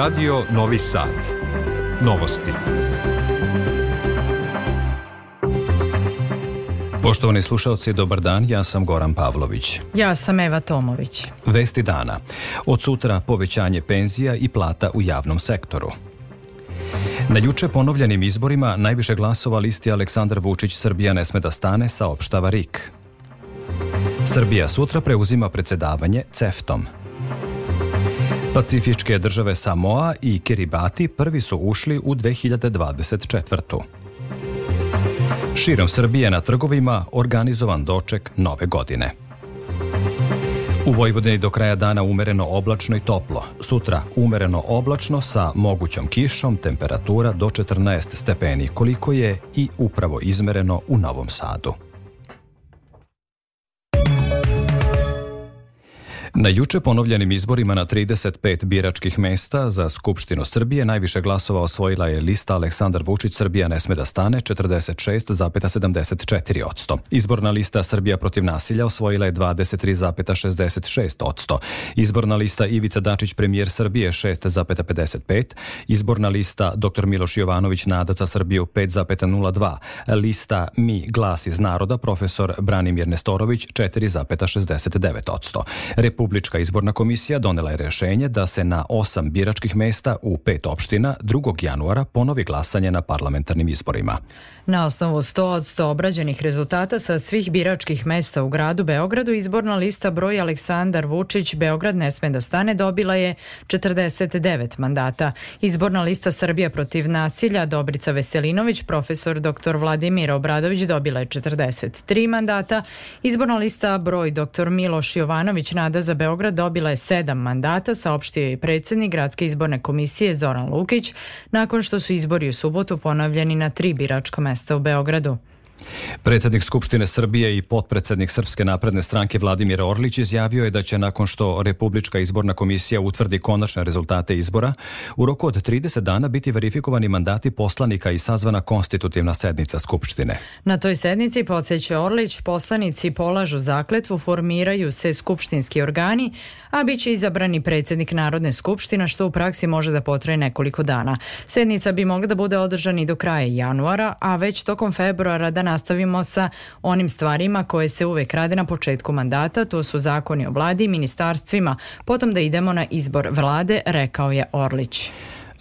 Radio Novi Sad. Novosti. Poštovani slušalci, dobar dan, ja sam Goran Pavlović. Ja sam Eva Tomović. Vesti dana. Od sutra povećanje penzija i plata u javnom sektoru. Na juče ponovljenim izborima najviše glasova listi Aleksandar Vučić Srbija ne sme da stane, saopštava RIK. Srbija sutra preuzima predsedavanje CEFTOM. om Pacifičke države Samoa i Kiribati prvi su ušli u 2024. Širom Srbije na trgovima organizovan doček nove godine. U Vojvodini do kraja dana umereno oblačno i toplo. Sutra umereno oblačno sa mogućom kišom, temperatura do 14 stepeni, koliko je i upravo izmereno u Novom Sadu. Na juče ponovljenim izborima na 35 biračkih mesta za Skupštinu Srbije najviše glasova osvojila je lista Aleksandar Vučić Srbija ne sme da stane 46,74%. Izborna lista Srbija protiv nasilja osvojila je 23,66%. Izborna lista Ivica Dačić premijer Srbije 6,55%. Izborna lista dr. Miloš Jovanović Nadaca za Srbiju 5,02%. Lista Mi glas iz naroda profesor Branimir Nestorović 4,69%. Republička izborna komisija donela je rešenje da se na osam biračkih mesta u pet opština 2. januara ponovi glasanje na parlamentarnim izborima. Na osnovu 100 od 100 obrađenih rezultata sa svih biračkih mesta u gradu Beogradu izborna lista broj Aleksandar Vučić Beograd ne sme da stane dobila je 49 mandata. Izborna lista Srbija protiv nasilja Dobrica Veselinović, profesor dr. Vladimir Obradović dobila je 43 mandata. Izborna lista broj dr. Miloš Jovanović Nada za Beograd dobila je sedam mandata, saopštio je i predsednik Gradske izborne komisije Zoran Lukić, nakon što su izbori u subotu ponavljeni na tri biračka mesta u Beogradu. Predsednik Skupštine Srbije i potpredsednik Srpske napredne stranke Vladimir Orlić izjavio je da će nakon što Republička izborna komisija utvrdi konačne rezultate izbora, u roku od 30 dana biti verifikovani mandati poslanika i sazvana konstitutivna sednica Skupštine. Na toj sednici, podsjeća Orlić, poslanici polažu zakletvu, formiraju se skupštinski organi, a bit će izabrani predsednik Narodne skupštine, što u praksi može da potraje nekoliko dana. Sednica bi mogla da bude održana i do kraja januara, a već tokom februara da nastavimo sa onim stvarima koje se uvek rade na početku mandata, to su zakoni o vladi i ministarstvima, potom da idemo na izbor vlade, rekao je Orlić.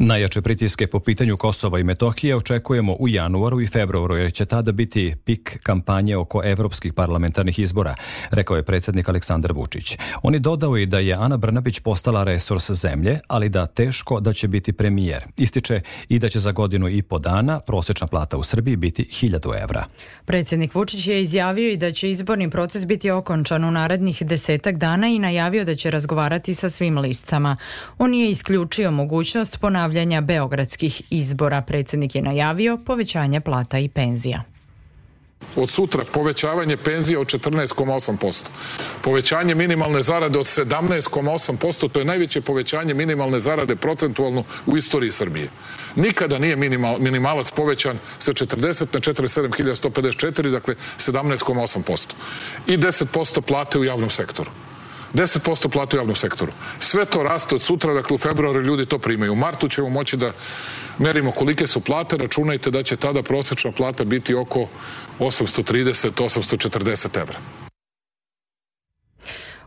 Najjače pritiske po pitanju Kosova i Metohije očekujemo u januaru i februaru jer će tada biti pik kampanje oko evropskih parlamentarnih izbora, rekao je predsednik Aleksandar Vučić. On je dodao i da je Ana Brnabić postala resurs zemlje, ali da teško da će biti premijer. Ističe i da će za godinu i po dana prosečna plata u Srbiji biti 1000 evra. Predsednik Vučić je izjavio i da će izborni proces biti okončan u narednih desetak dana i najavio da će razgovarati sa svim listama. On je isključio mogućnost ponavljanja ponavljanja beogradskih izbora. Predsjednik je najavio povećanje plata i penzija. Od sutra povećavanje penzija od 14,8%. Povećanje minimalne zarade od 17,8%, to je najveće povećanje minimalne zarade procentualno u istoriji Srbije. Nikada nije minimal, minimalac povećan sa 40 na 47.154, dakle 17,8%. I 10% plate u javnom sektoru. 10% plate u javnom sektoru. Sve to raste od sutra, dakle u februaru ljudi to primaju. U martu ćemo moći da merimo kolike su plate, računajte da će tada prosečna plata biti oko 830-840 evra.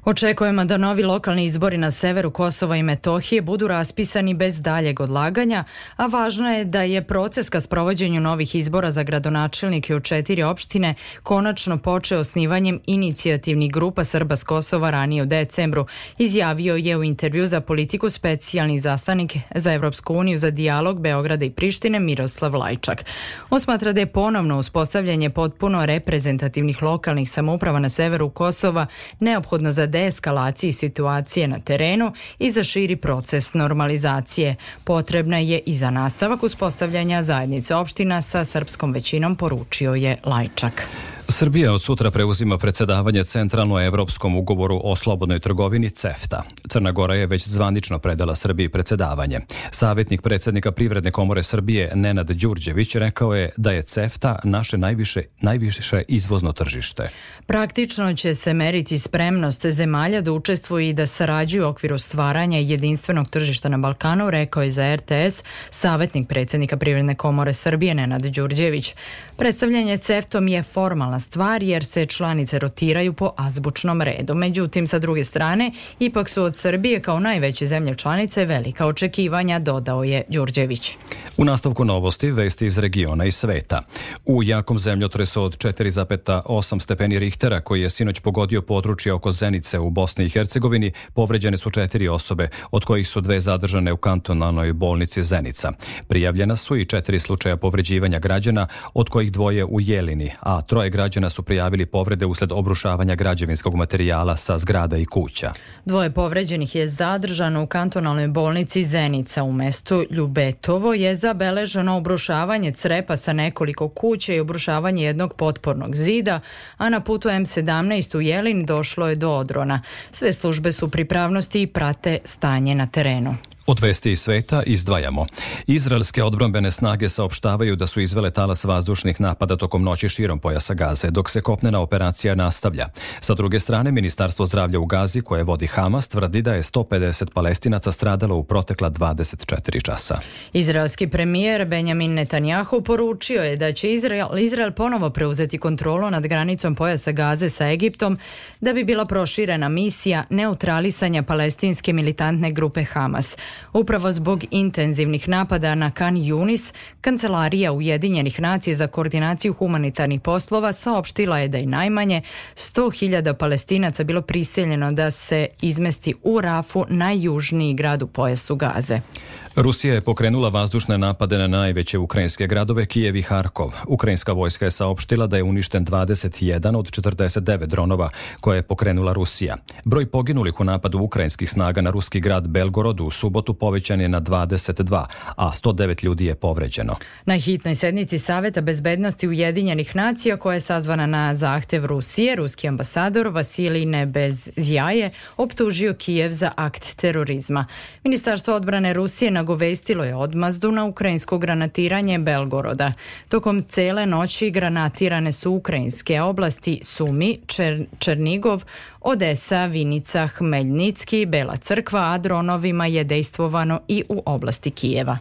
Očekujemo da novi lokalni izbori na severu Kosova i Metohije budu raspisani bez daljeg odlaganja, a važno je da je proces ka sprovođenju novih izbora za gradonačelnike u četiri opštine konačno počeo osnivanjem inicijativnih grupa Srba s Kosova ranije u decembru, izjavio je u intervju za politiku specijalni zastanik za Evropsku uniju za dijalog Beograda i Prištine Miroslav Lajčak. On smatra da je ponovno uspostavljanje potpuno reprezentativnih lokalnih samouprava na severu Kosova neophodno za deeskalaciji situacije na terenu i za širi proces normalizacije. Potrebna je i za nastavak uspostavljanja zajednice opština sa srpskom većinom, poručio je Lajčak. Srbija od sutra preuzima predsedavanje Centralno-evropskom ugovoru o slobodnoj trgovini CEFTA. Crna Gora je već zvanično predala Srbiji predsedavanje. Savetnik predsednika Privredne komore Srbije Nenad Đurđević rekao je da je CEFTA naše najviše, najviše izvozno tržište. Praktično će se meriti spremnost zemalja da učestvuju i da sarađuju u okviru stvaranja jedinstvenog tržišta na Balkanu, rekao je za RTS savetnik predsednika Privredne komore Srbije Nenad Đurđević. Predstavljanje cefta je formalna stvar jer se članice rotiraju po azbučnom redu. Međutim, sa druge strane, ipak su od Srbije kao najveće zemlje članice velika očekivanja, dodao je Đurđević. U nastavku novosti vesti iz regiona i sveta. U jakom zemljotresu od 4,8 stepeni Richtera koji je sinoć pogodio područje oko Zenice u Bosni i Hercegovini, povređene su četiri osobe, od kojih su dve zadržane u kantonalnoj bolnici Zenica. Prijavljena su i četiri slučaja povređivanja građana, od kojih dvoje u Jelini, a troje građana građana su prijavili povrede usled obrušavanja građevinskog materijala sa zgrada i kuća. Dvoje povređenih je zadržano u kantonalnoj bolnici Zenica u mestu Ljubetovo je zabeleženo obrušavanje crepa sa nekoliko kuća i obrušavanje jednog potpornog zida, a na putu M17 u Jelin došlo je do odrona. Sve službe su pripravnosti i prate stanje na terenu. Od vesti iz sveta izdvajamo. Izraelske odbrambene snage saopštavaju da su izvele talas vazdušnih napada tokom noći širom pojasa Gaze, dok se kopnena operacija nastavlja. Sa druge strane, Ministarstvo zdravlja u Gazi, koje vodi Hamas, tvrdi da je 150 palestinaca stradalo u protekla 24 časa. Izraelski premijer Benjamin Netanjahu poručio je da će Izrael, Izrael ponovo preuzeti kontrolu nad granicom pojasa Gaze sa Egiptom da bi bila proširena misija neutralisanja palestinske militantne grupe Hamas – Upravo zbog intenzivnih napada na Kan Yunis, Kancelarija Ujedinjenih nacija za koordinaciju humanitarnih poslova saopštila je da je najmanje 100.000 palestinaca bilo priseljeno da se izmesti u Rafu, najjužniji grad u pojasu Gaze. Rusija je pokrenula vazdušne napade na najveće ukrajinske gradove Kijev i Harkov. Ukrajinska vojska je saopštila da je uništen 21 od 49 dronova koje je pokrenula Rusija. Broj poginulih u napadu ukrajinskih snaga na ruski grad Belgorod u subotu povećan je na 22, a 109 ljudi je povređeno. Na hitnoj sednici Saveta bezbednosti Ujedinjenih nacija koja je sazvana na zahtev Rusije, ruski ambasador Vasilij Nebezjaje optužio Kijev za akt terorizma. Ministarstvo odbrane Rusije na nagovestilo je odmazdu na ukrajinsko granatiranje Belgoroda. Tokom cele noći granatirane su ukrajinske oblasti Sumi, Čer, Černigov, Odesa, Vinica, Hmeljnicki, Bela crkva, a dronovima je dejstvovano i u oblasti Kijeva.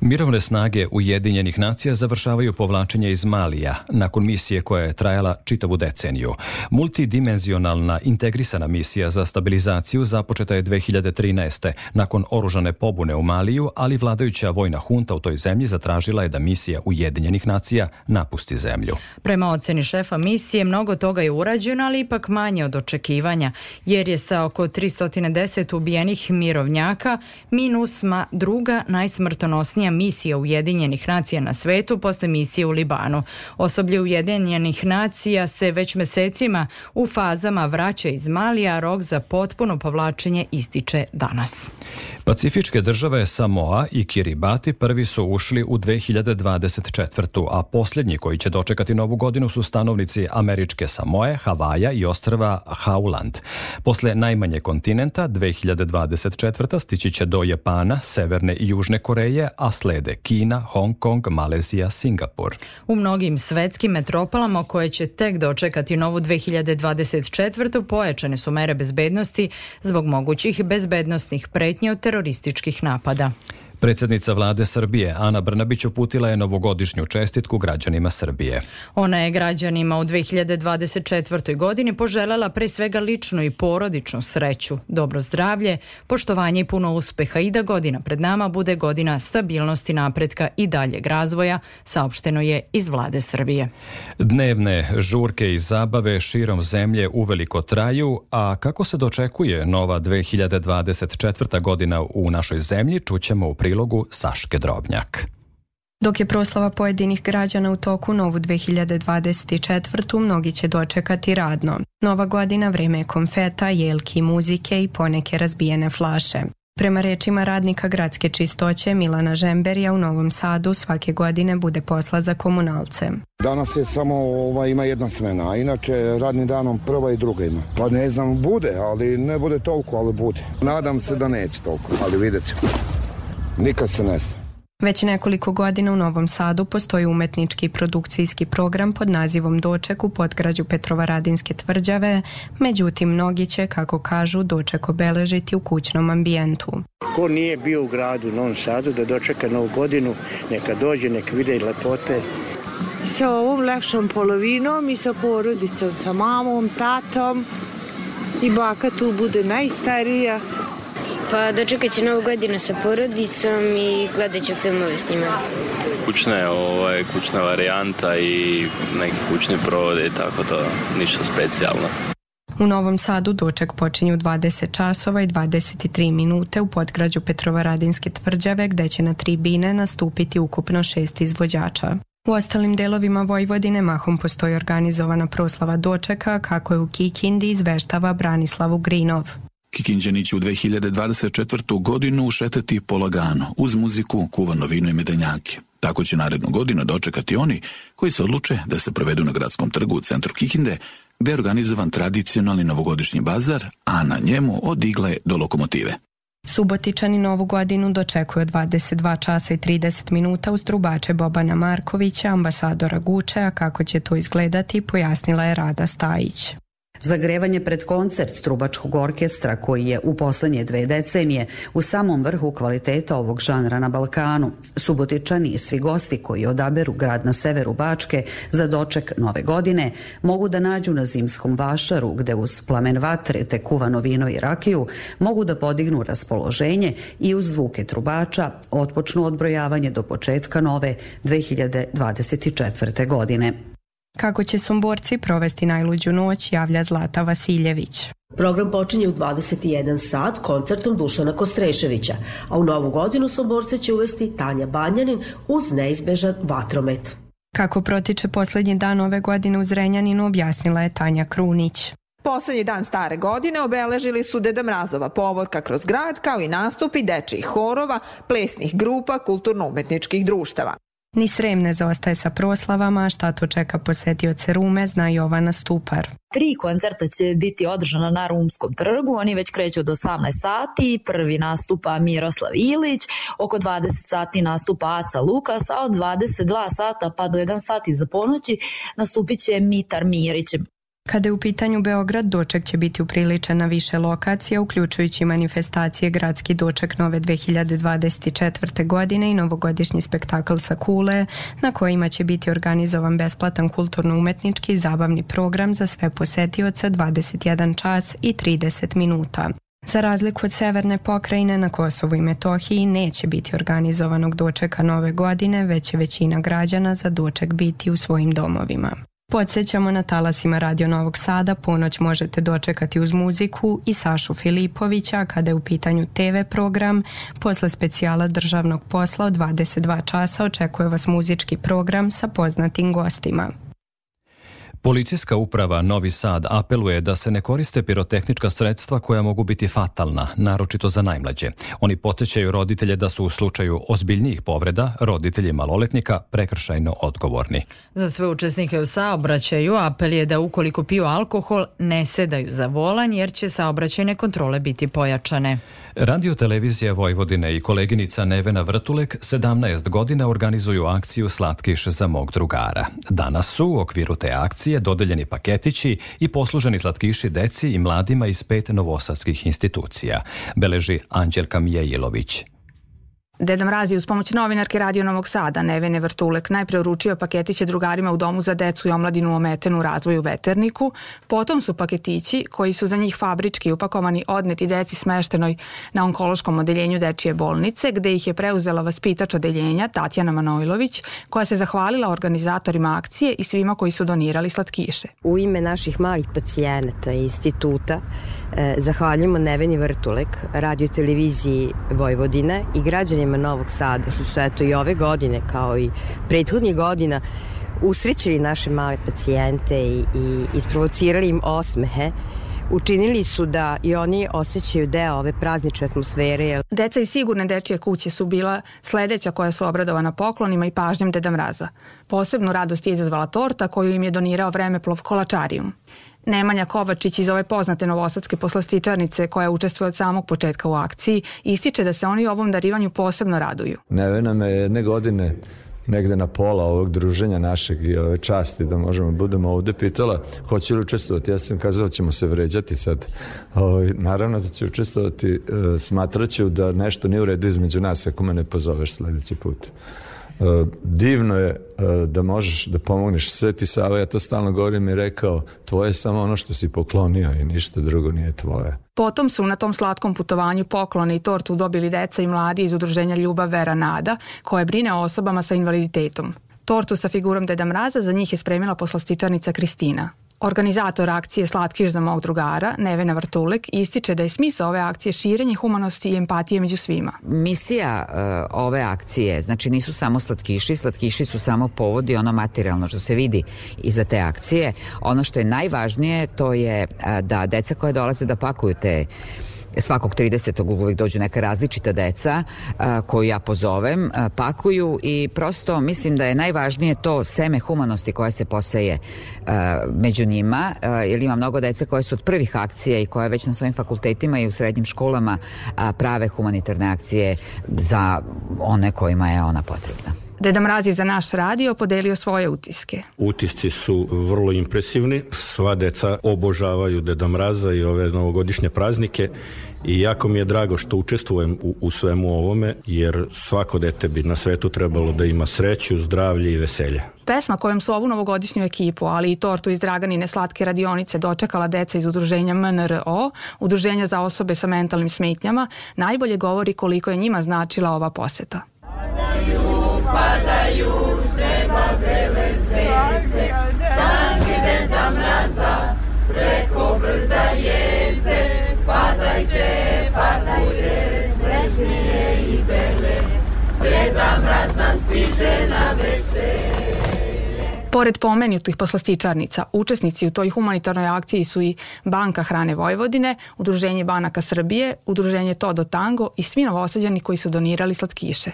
Mirovne snage Ujedinjenih nacija završavaju povlačenje iz Malija nakon misije koja je trajala čitavu deceniju. Multidimenzionalna integrisana misija za stabilizaciju započeta je 2013. nakon oružane pobune u Maliju, ali vladajuća vojna hunta u toj zemlji zatražila je da misija Ujedinjenih nacija napusti zemlju. Prema oceni šefa misije, mnogo toga je urađeno, ali ipak manje od očekivanja ostvarivanja, jer je sa oko 310 ubijenih mirovnjaka minusma druga najsmrtonosnija misija Ujedinjenih nacija na svetu posle misije u Libanu. Osoblje Ujedinjenih nacija se već mesecima u fazama vraća iz Malija, rok za potpuno povlačenje ističe danas. Pacifičke države Samoa i Kiribati prvi su ušli u 2024. a poslednji koji će dočekati novu godinu su stanovnici Američke Samoe, Havaja i ostrva Hau Auland. Posle najmanje kontinenta 2024. stići će do Japana, Severne i Južne Koreje, a slede Kina, Hong Kong, Malezija, Singapur. U mnogim svetskim metropolama koje će tek dočekati novu 2024. pojačane su mere bezbednosti zbog mogućih bezbednostnih pretnje od terorističkih napada. Predsednica vlade Srbije Ana Brnabić uputila je novogodišnju čestitku građanima Srbije. Ona je građanima u 2024. godini poželela pre svega ličnu i porodičnu sreću, dobro zdravlje, poštovanje i puno uspeha i da godina pred nama bude godina stabilnosti, napretka i daljeg razvoja, saopšteno je iz vlade Srbije. Dnevne žurke i zabave širom zemlje uveliko traju, a kako se dočekuje nova 2024. godina u našoj zemlji, čućemo u pri prilogu Saške Drobnjak. Dok je proslava pojedinih građana u toku novu 2024. mnogi će dočekati radno. Nova godina vreme je konfeta, jelki, muzike i poneke razbijene flaše. Prema rečima radnika gradske čistoće Milana Žemberija u Novom Sadu svake godine bude posla za komunalce. Danas je samo ova, ima jedna smena, a inače radnim danom prva i druga ima. Pa ne znam, bude, ali ne bude toliko, ali bude. Nadam se da neće toliko, ali vidjet ćemo. Nikad se ne zna. Već nekoliko godina u Novom Sadu postoji umetnički i produkcijski program pod nazivom Doček u podgrađu Petrovaradinske tvrđave, međutim mnogi će, kako kažu, doček obeležiti u kućnom ambijentu. Ko nije bio u gradu u Novom Sadu da dočeka novu godinu, neka dođe, nek vide i lepote. Sa ovom lepšom polovinom i sa porodicom, sa mamom, tatom i baka tu bude najstarija. Pa dočekat ću novu godinu sa porodicom i gledat ću filmove s njima. je ovaj, kućna varijanta i neki kućni provode i tako to, ništa specijalno. U Novom Sadu doček počinje u 20 časova i 23 minute u podgrađu Petrovaradinske tvrđave gde će na tribine nastupiti ukupno šest izvođača. U ostalim delovima Vojvodine mahom postoji organizovana proslava dočeka kako je u Kikindi izveštava Branislav Grinov. Kikinđani će u 2024. godinu šetati polagano, uz muziku, kuvano vino i medenjake. Tako će narednu godinu dočekati oni koji se odluče da se provedu na gradskom trgu u centru Kikinde, gde je organizovan tradicionalni novogodišnji bazar, a na njemu od igle do lokomotive. Subotičani novu godinu dočekuju 22 časa i 30 minuta uz trubače Bobana Markovića, ambasadora Guče, kako će to izgledati pojasnila je Rada Stajić. Zagrevanje pred koncert trubačkog orkestra koji je u poslednje dve decenije u samom vrhu kvaliteta ovog žanra na Balkanu. Subotičani i svi gosti koji odaberu grad na severu Bačke za doček nove godine mogu da nađu na zimskom vašaru gde uz plamen vatre te kuvano vino i rakiju mogu da podignu raspoloženje i uz zvuke trubača otpočnu odbrojavanje do početka nove 2024. godine. Kako će somborci provesti najluđu noć javlja Zlata Vasiljević. Program počinje u 21 sat koncertom Dušana Kostreševića, a u novu godinu somborce će uvesti Tanja Banjanin uz neizbežan vatromet. Kako protiče poslednji dan ove godine u Zrenjaninu objasnila je Tanja Krunić. Poslednji dan stare godine obeležili su Deda Mrazova povorka kroz grad kao i nastupi dečijih horova, plesnih grupa, kulturno-umetničkih društava. Ni Srem ne zaostaje sa proslavama, šta to čeka posetioce Rume, zna Jovana Stupar. Tri koncerta će biti održana na Rumskom trgu, oni već kreću od 18 sati, prvi nastupa Miroslav Ilić, oko 20 sati nastupa Aca Lukas, a od 22 sata pa do 1 sati za ponoći nastupit će Mitar Mirić. Kada je u pitanju Beograd, doček će biti upriličen na više lokacija, uključujući manifestacije Gradski doček nove 2024. godine i novogodišnji spektakl sa kule, na kojima će biti organizovan besplatan kulturno-umetnički i zabavni program za sve posetioca 21 čas i 30 minuta. Za razliku od severne pokrajine na Kosovu i Metohiji neće biti organizovanog dočeka nove godine, već će većina građana za doček biti u svojim domovima. Podsećamo na talasima Radio Novog Sada, ponoć možete dočekati uz muziku i Sašu Filipovića kada je u pitanju TV program. Posle specijala državnog posla u 22 časa očekuje vas muzički program sa poznatim gostima. Policijska uprava Novi Sad apeluje da se ne koriste pirotehnička sredstva koja mogu biti fatalna, naročito za najmlađe. Oni podsjećaju roditelje da su u slučaju ozbiljnijih povreda roditelji maloletnika prekršajno odgovorni. Za sve učesnike u saobraćaju apel je da ukoliko piju alkohol ne sedaju za volan jer će saobraćajne kontrole biti pojačane. Radio Televizija Vojvodine i koleginica Nevena Vrtulek 17 godina organizuju akciju Slatkiš za mog drugara. Danas su u okviru te akcije dodeljeni paketići i posluženi slatkiši deci i mladima iz pet novosadskih institucija, beleži Anđelka Mijailović. Deda Mraz je uz pomoć novinarke Radio Novog Sada, Nevene Vrtulek, najpre uručio paketiće drugarima u Domu za decu i omladinu ometenu u razvoju veterniku, potom su paketići, koji su za njih fabrički upakovani odneti deci smeštenoj na onkološkom odeljenju Dečije bolnice, gde ih je preuzela vaspitač odeljenja Tatjana Manojlović, koja se zahvalila organizatorima akcije i svima koji su donirali slatkiše. U ime naših malih pacijenata i instituta, E, zahvaljujemo Neveni Vrtulek, radio televiziji Vojvodine i građanima Novog Sada, što su eto i ove godine, kao i prethodnih godina, usrećili naše male pacijente i, i isprovocirali im osmehe učinili su da i oni osjećaju deo ove praznične atmosfere. Deca iz sigurne dečije kuće su bila sledeća koja su obradovana poklonima i pažnjom Deda Mraza. Posebnu radost je izazvala torta koju im je donirao vreme plov Kolačarijum. Nemanja Kovačić iz ove poznate novosadske poslastičarnice koja učestvuje od samog početka u akciji ističe da se oni ovom darivanju posebno raduju. Nevena me jedne godine negde na pola ovog druženja našeg i ove časti da možemo da budemo ovde pitala hoće li učestvovati, ja sam kazao ćemo se vređati sad, o, ovaj, naravno da će učestvovati, e, smatraću da nešto nije u redu između nas ako me ne pozoveš sledeći put. E, divno je e, da možeš da pomogneš. Sveti Sava, ja to stalno govorim, i rekao, tvoje je samo ono što si poklonio i ništa drugo nije tvoje. Potom su na tom slatkom putovanju poklone i tortu dobili deca i mladi iz udruženja Ljubav Vera Nada, koje brine o osobama sa invaliditetom. Tortu sa figurom Deda Mraza za njih je spremila poslastičarnica Kristina. Organizator akcije Slatkiš za mog drugara, Nevena Vrtulek, ističe da je smisao ove akcije širenje humanosti i empatije među svima. Misija uh, ove akcije, znači nisu samo slatkiši, slatkiši su samo povodi ono materijalno što se vidi iza te akcije. Ono što je najvažnije to je uh, da deca koja dolaze da pakuju te uh, svakog 30. uvek dođu neka različita deca koju ja pozovem, pakuju i prosto mislim da je najvažnije to seme humanosti koja se poseje među njima, jer ima mnogo dece koje su od prvih akcija i koje već na svojim fakultetima i u srednjim školama a, prave humanitarne akcije za one kojima je ona potrebna. Deda Mraz je za naš radio podelio svoje utiske. Utisci su vrlo impresivni. Sva deca obožavaju Deda Mraza i ove novogodišnje praznike i jako mi je drago što učestvujem u, u svemu ovome, jer svako dete bi na svetu trebalo da ima sreću, zdravlje i veselje. Pesma kojom su ovu novogodišnju ekipu, ali i tortu iz Draganine slatke radionice dočekala deca iz udruženja MNRO, udruženja za osobe sa mentalnim smetnjama, najbolje govori koliko je njima značila ova poseta. Padaju, padaju, sreba bele zvezde, sanke deda mraza, preko brda je Padajte, padajte, srećnije i bele, Deda mraz nam stiže na veselje. Pored pomenutih poslastičarnica, učesnici u toj humanitarnoj akciji su i Banka hrane Vojvodine, Udruženje banaka Srbije, Udruženje Todo Tango i svi novosadjani koji su donirali slatkiše.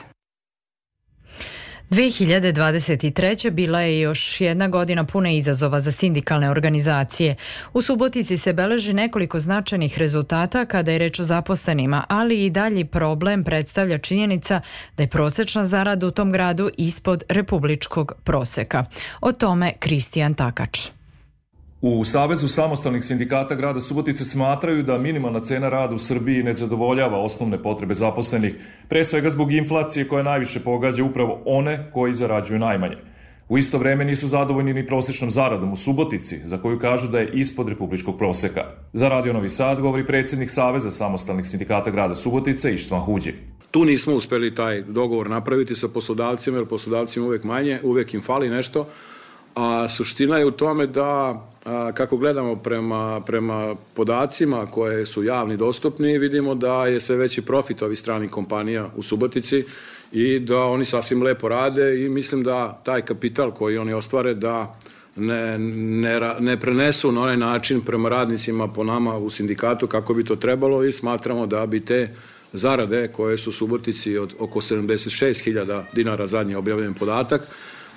2023. bila je još jedna godina puna izazova za sindikalne organizacije. U Subotici se beleži nekoliko značajnih rezultata kada je reč o zaposlenima, ali i dalji problem predstavlja činjenica da je prosečna zarada u tom gradu ispod republičkog proseka. O tome Kristijan Takač. U Savezu samostalnih sindikata grada Subotice smatraju da minimalna cena rada u Srbiji ne zadovoljava osnovne potrebe zaposlenih, pre svega zbog inflacije koja najviše pogađa upravo one koji zarađuju najmanje. U isto vreme nisu zadovoljni ni prosečnom zaradom u Subotici, za koju kažu da je ispod republičkog proseka. Za Radio Novi Sad govori predsednik Saveza samostalnih sindikata grada Subotice Ištvan Huđi. Tu nismo uspeli taj dogovor napraviti sa poslodavcima, jer poslodavcima uvek manje, uvek im fali nešto, a suština je u tome da a, kako gledamo prema, prema podacima koje su javni dostupni, vidimo da je sve veći profit ovih stranih kompanija u Subotici i da oni sasvim lepo rade i mislim da taj kapital koji oni ostvare da ne, ne, ne prenesu na onaj način prema radnicima po nama u sindikatu kako bi to trebalo i smatramo da bi te zarade koje su Subotici od oko 76.000 dinara zadnji objavljen podatak,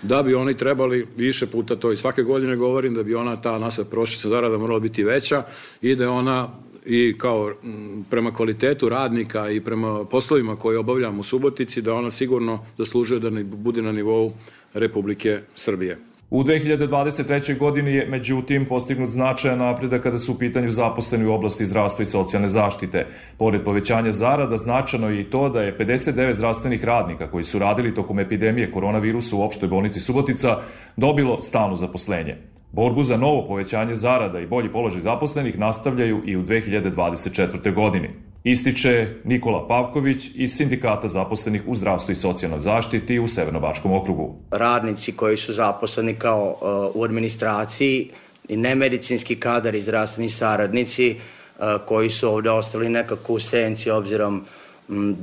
da bi oni trebali više puta to i svake godine govorim da bi ona ta nasa prošlica zarada morala biti veća i da ona i kao mm, prema kvalitetu radnika i prema poslovima koje obavljamo u Subotici da ona sigurno zaslužuje da ne bude na nivou Republike Srbije. U 2023. godini je međutim postignut značajan napredak kada su u pitanju zaposleni u oblasti zdravstva i socijalne zaštite. Pored povećanja zarada, značano je i to da je 59 zdravstvenih radnika koji su radili tokom epidemije koronavirusa u opštoj bolnici Subotica dobilo stalno zaposlenje. Borbu za novo povećanje zarada i bolji položaj zaposlenih nastavljaju i u 2024. godini ističe Nikola Pavković iz Sindikata zaposlenih u zdravstvu i socijalnoj zaštiti u Severnobačkom okrugu. Radnici koji su zaposleni kao e, u administraciji i nemedicinski kadar i zdravstveni saradnici e, koji su ovde ostali nekako u senci obzirom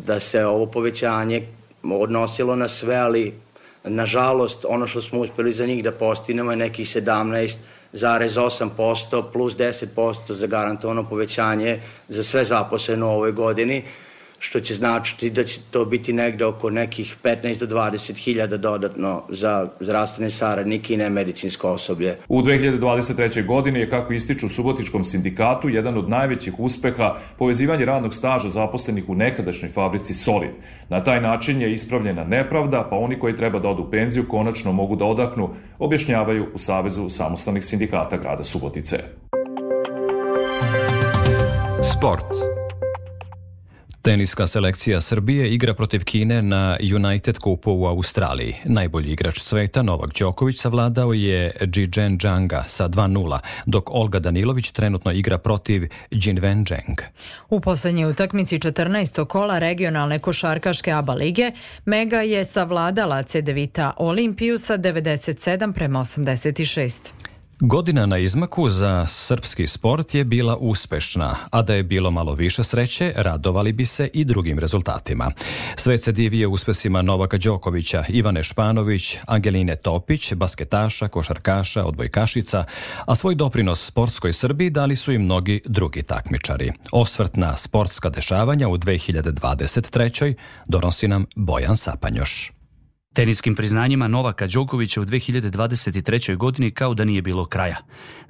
da se ovo povećanje odnosilo na sve, ali nažalost ono što smo uspeli za njih da postinemo je nekih 17 1,8% plus 10% za garantovano povećanje za sve zaposleno u ovoj godini što će značiti da će to biti negde oko nekih 15 do 20 hiljada dodatno za zdravstvene saradnike i nemedicinsko osoblje. U 2023. godini je, kako ističu u Subotičkom sindikatu, jedan od najvećih uspeha povezivanje radnog staža zaposlenih u nekadašnjoj fabrici Solid. Na taj način je ispravljena nepravda, pa oni koji treba da odu penziju konačno mogu da odahnu, objašnjavaju u Savezu samostalnih sindikata grada Subotice. Sport. Teniska selekcija Srbije igra protiv Kine na United Cupu u Australiji. Najbolji igrač sveta Novak Đoković savladao je Jigen Janga sa 2-0, dok Olga Danilović trenutno igra protiv Jinwen Zheng. U poslednjoj utakmici 14. kola regionalne košarkaške ABA lige Mega je savladala Cedevita Olimpiju sa 97 prema 86. Godina na izmaku za srpski sport je bila uspešna, a da je bilo malo više sreće, radovali bi se i drugim rezultatima. Svet se divio uspesima Novaka Đokovića, Ivane Španović, Angeline Topić, basketaša, košarkaša, odbojkašica, a svoj doprinos sportskoj Srbiji dali su i mnogi drugi takmičari. Osvrt na sportska dešavanja u 2023. donosi nam Bojan Sapanjoš. Teniskim priznanjima Novaka Đokovića u 2023. godini kao da nije bilo kraja.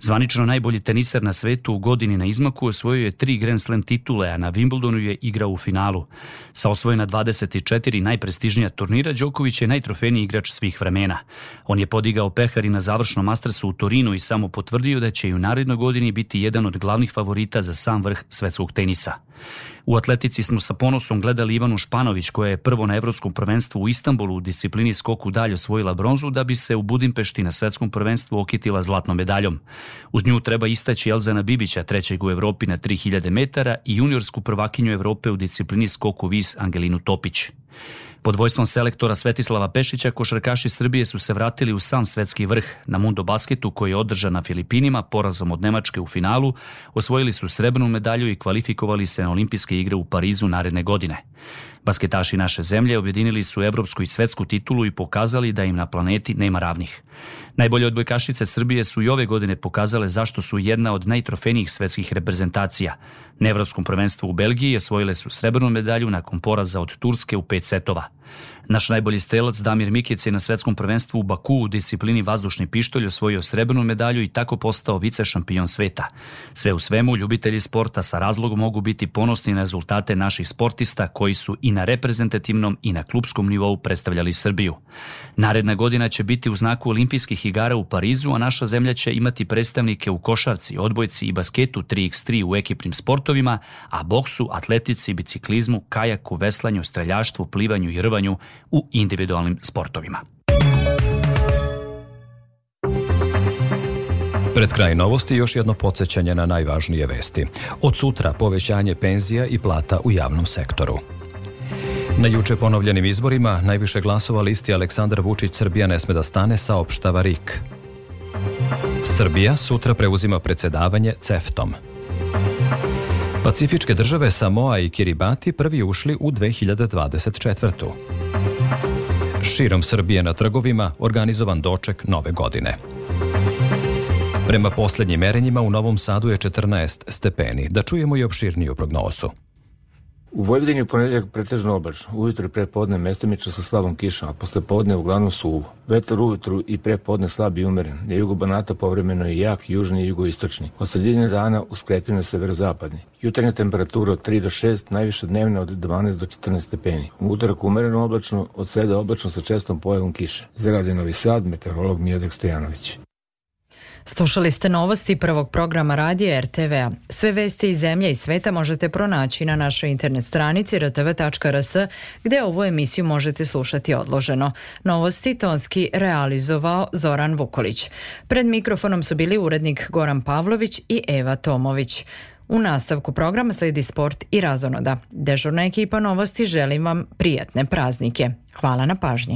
Zvanično najbolji teniser na svetu u godini na izmaku osvojio je tri Grand Slam titule, a na Wimbledonu je igrao u finalu. Sa osvojena 24 najprestižnija turnira, Đoković je najtrofejniji igrač svih vremena. On je podigao pehar i na završnom Mastersu u Torinu i samo potvrdio da će i u narednoj godini biti jedan od glavnih favorita za sam vrh svetskog tenisa. U atletici smo sa ponosom gledali Ivanu Španović koja je prvo na Evropskom prvenstvu u Istanbulu u disciplini skoku dalje osvojila bronzu da bi se u Budimpešti na svetskom prvenstvu okitila zlatnom medaljom. Uz nju treba istaći Elzana Bibića, trećeg u Evropi na 3000 metara i juniorsku prvakinju Evrope u disciplini skoku vis Angelinu Topić. Pod vojstvom selektora Svetislava Pešića, košarkaši Srbije su se vratili u sam svetski vrh. Na Mundo basketu koji je održan na Filipinima porazom od Nemačke u finalu, osvojili su srebrnu medalju i kvalifikovali se na olimpijske igre u Parizu naredne godine. Basketaši naše zemlje objedinili su evropsku i svetsku titulu i pokazali da im na planeti nema ravnih. Najbolje odbojkašice Srbije su i ove godine pokazale zašto su jedna od najtrofenijih svetskih reprezentacija. Na evropskom prvenstvu u Belgiji osvojile su srebrnu medalju nakon poraza od Turske u pet setova. Naš najbolji strelac Damir Mikic je na svetskom prvenstvu u Baku u disciplini vazdušni pištolj osvojio srebrnu medalju i tako postao vice šampion sveta. Sve u svemu, ljubitelji sporta sa razlogom mogu biti ponosni na rezultate naših sportista koji su i na reprezentativnom i na klubskom nivou predstavljali Srbiju. Naredna godina će biti u znaku olimpijskih igara u Parizu, a naša zemlja će imati predstavnike u košarci, odbojci i basketu 3x3 u ekipnim sportovima, a boksu, atletici, biciklizmu, kajaku, veslanju, streljaštvu, plivanju i rvanju – u individualnim sportovima. Pred kraj novosti još jedno podsjećanje na najvažnije vesti. Od sutra povećanje penzija i plata u javnom sektoru. Na juče ponovljenim izborima najviše glasova listi Aleksandar Vučić Srbija ne sme da stane saopštava RIK. Srbija sutra preuzima predsedavanje CEFTOM. Pacifičke države Samoa i Kiribati prvi ušli u 2024. Širom Srbije na trgovima organizovan doček nove godine. Prema poslednjim merenjima u Novom Sadu je 14 stepeni. Da čujemo i opširniju prognozu. U Vojvodini u ponedeljak pretežno oblačno, ujutro i prepodne mestimično sa slabom kišom, a posle podne uglavnom suvo. Vetar ujutru i prepodne slab i umeren, na jugu Banata povremeno je jak, južni i jugoistočni. Od sredine dana uskrepljeno severozapadni. Jutarnja temperatura od 3 do 6, najviše dnevna od 12 do 14 stepeni. U utorak umereno oblačno, od sreda oblačno sa čestom pojavom kiše. Zaradi Novi Sad, meteorolog Mijedak Stojanović. Slušali ste novosti prvog programa radija RTV-a. Sve veste iz zemlje i sveta možete pronaći na našoj internet stranici rtv.rs, gde ovu emisiju možete slušati odloženo. Novosti tonski realizovao Zoran Vukolić. Pred mikrofonom su bili urednik Goran Pavlović i Eva Tomović. U nastavku programa sledi sport i razonoda. Dežurna ekipa novosti želim vam prijatne praznike. Hvala na pažnji.